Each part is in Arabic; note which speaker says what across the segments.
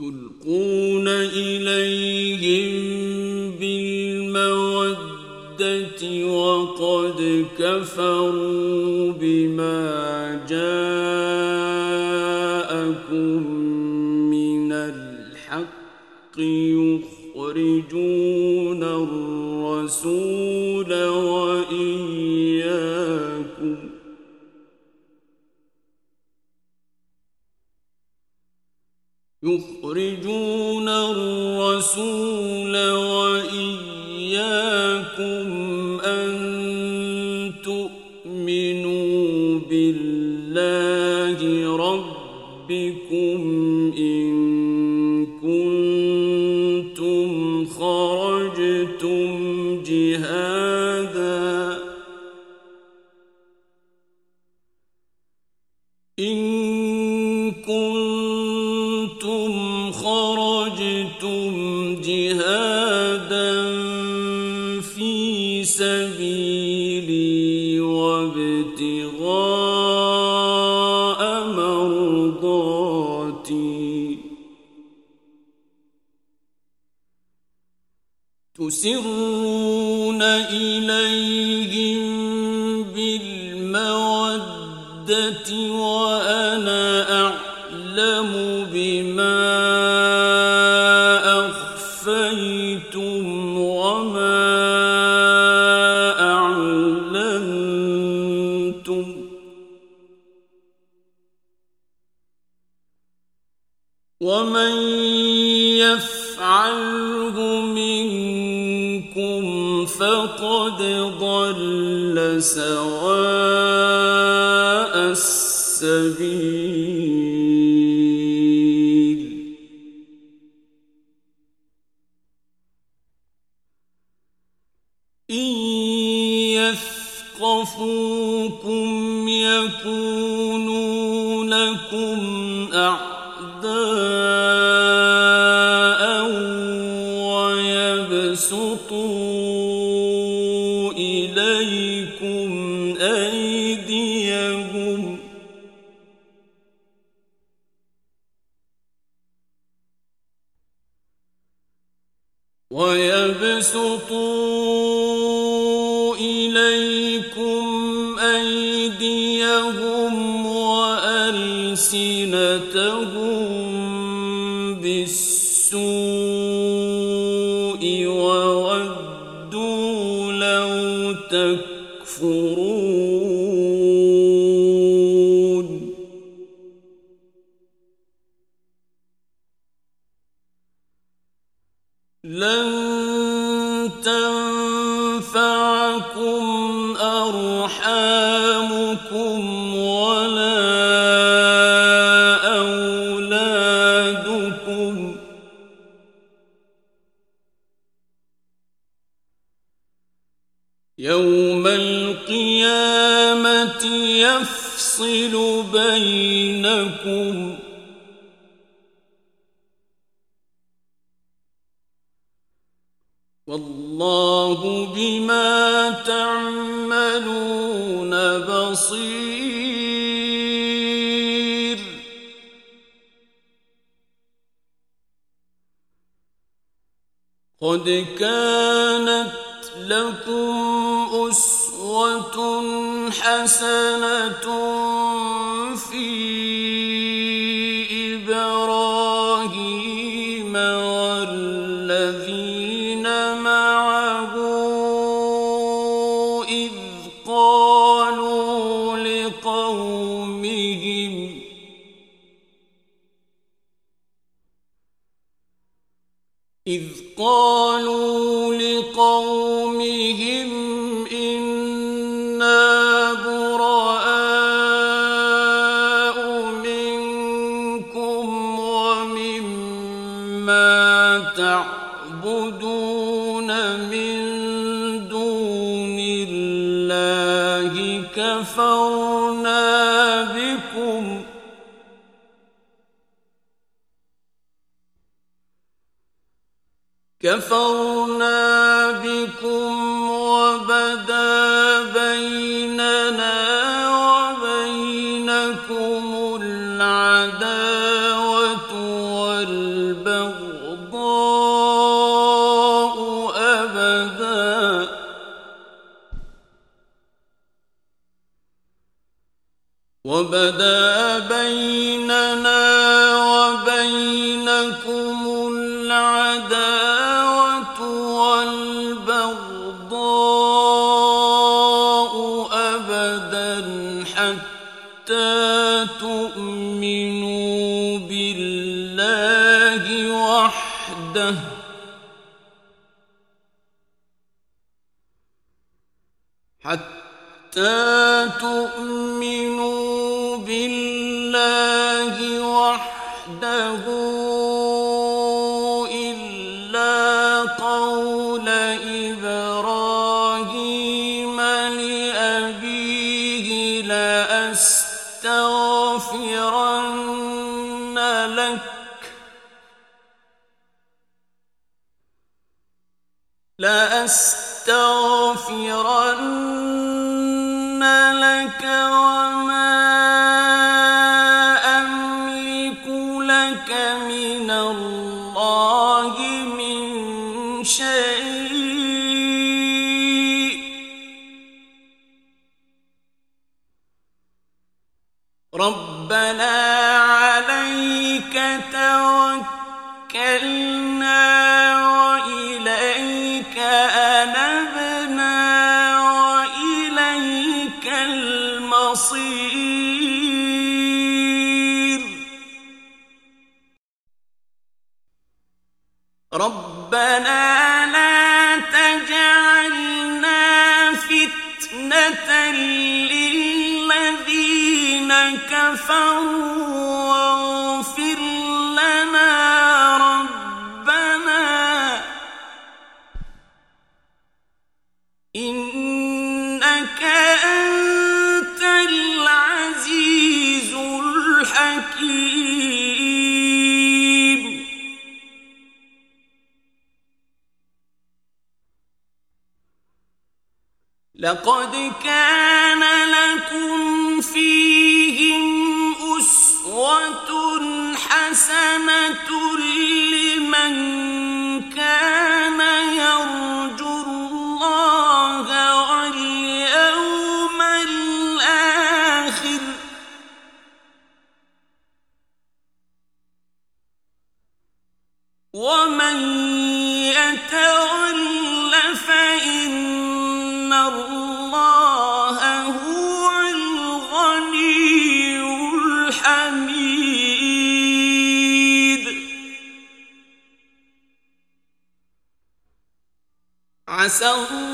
Speaker 1: تلقون إليهم بالمودة وقد كفروا بما جاءكم من الحق يخرجون الرسول يخرجون الرسول سبيلي وابتغاء مرضاتي. ومن يفعله منكم فقد ضل سواء السبيل ويبسطوا تكفرون والله بما تعملون بصير. قد كانت لكم أسوة حسنة في قالوا لقومهم إنا براء منكم ومما تعبدون من دون الله كفرنا بكم كفرنا بكم وبدا بيننا وبينكم العداوة والبغضاء أبدا. وبدا بيننا وبينكم حتى ربنا عليك توكلنا وإليك أنبنا وإليك المصير. ربنا كفروا عسى الله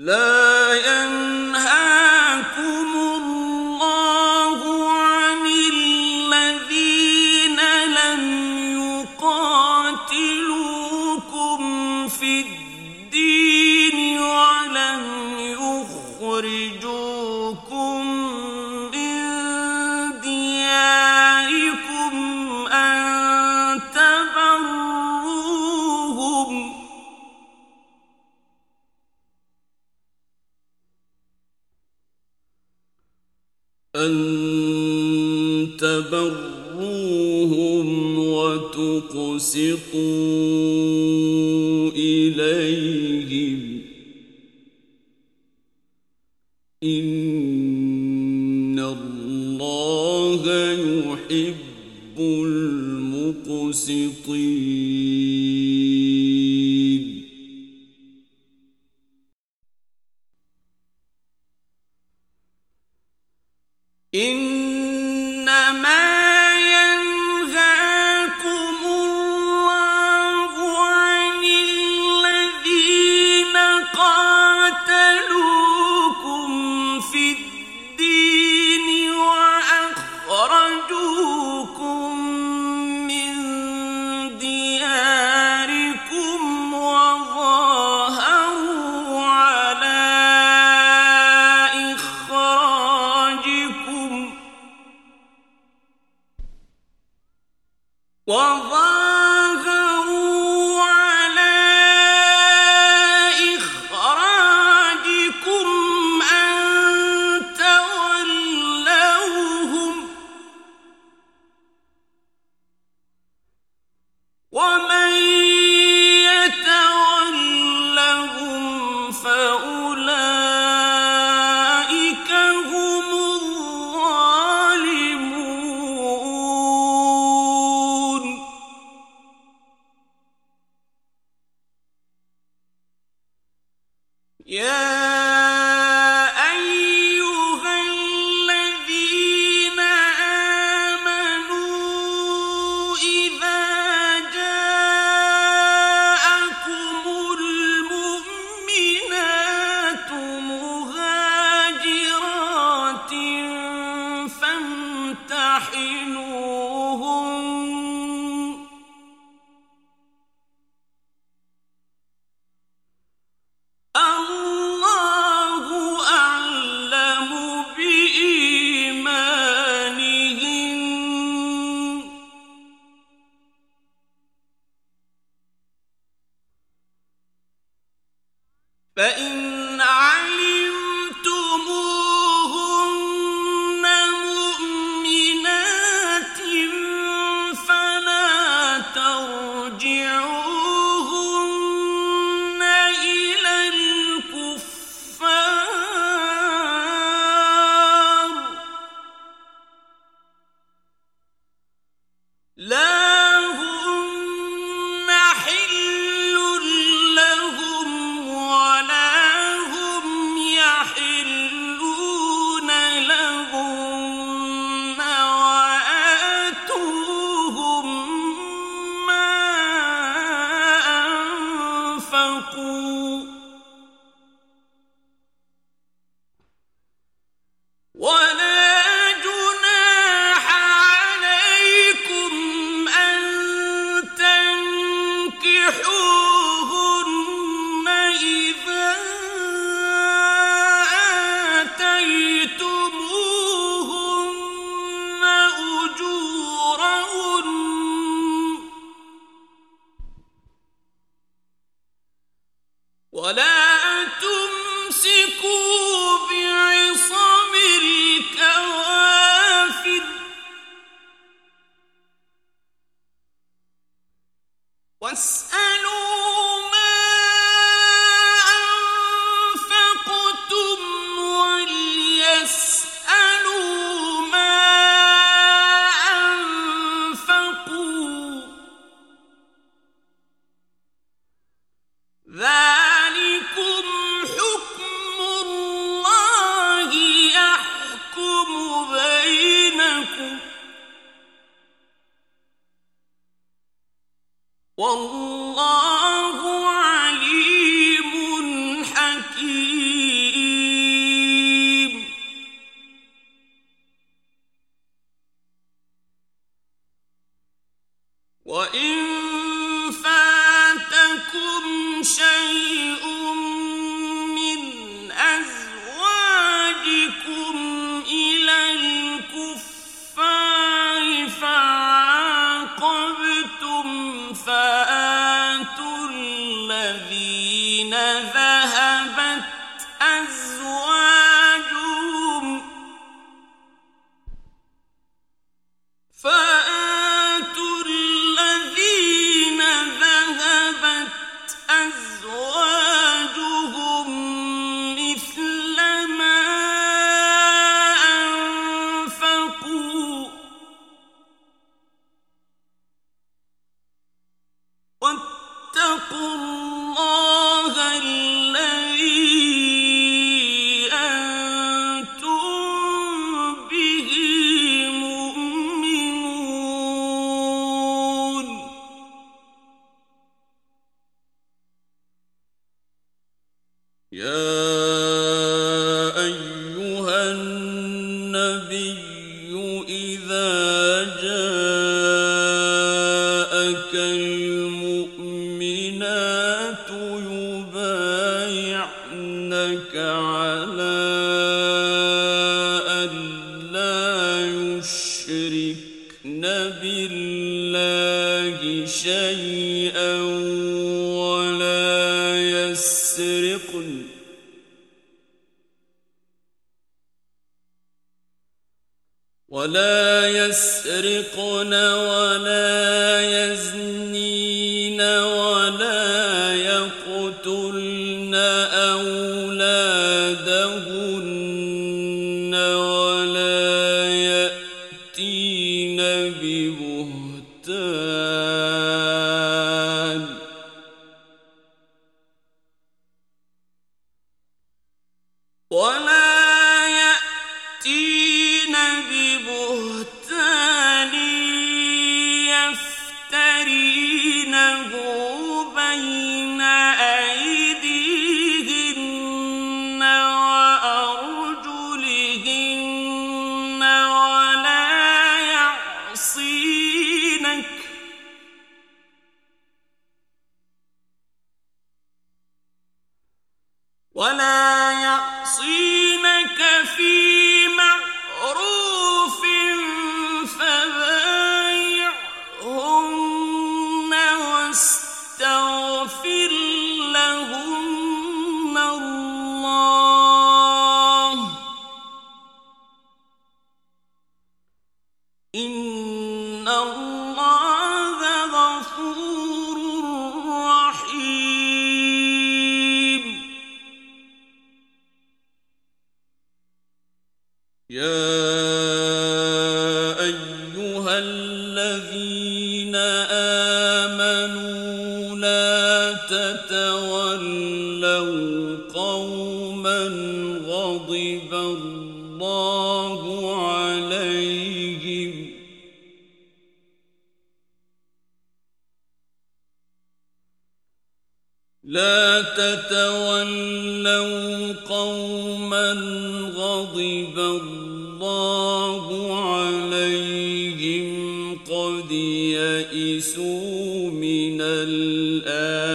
Speaker 1: love تبروهم وتقسطوا إليهم. إن الله يحب المقسطين. فإن الذين المؤمنات يبايعنك على أن لا يشركن بالله شيئا ولا يسرقن. ولا يسرقن ولا أولادهن قوما غضب الله عليهم قد يئسوا من الآخرة.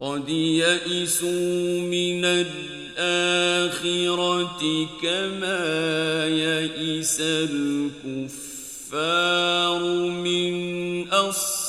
Speaker 1: قد يئسوا من الآخرة كما يئس الكفار من أصحاب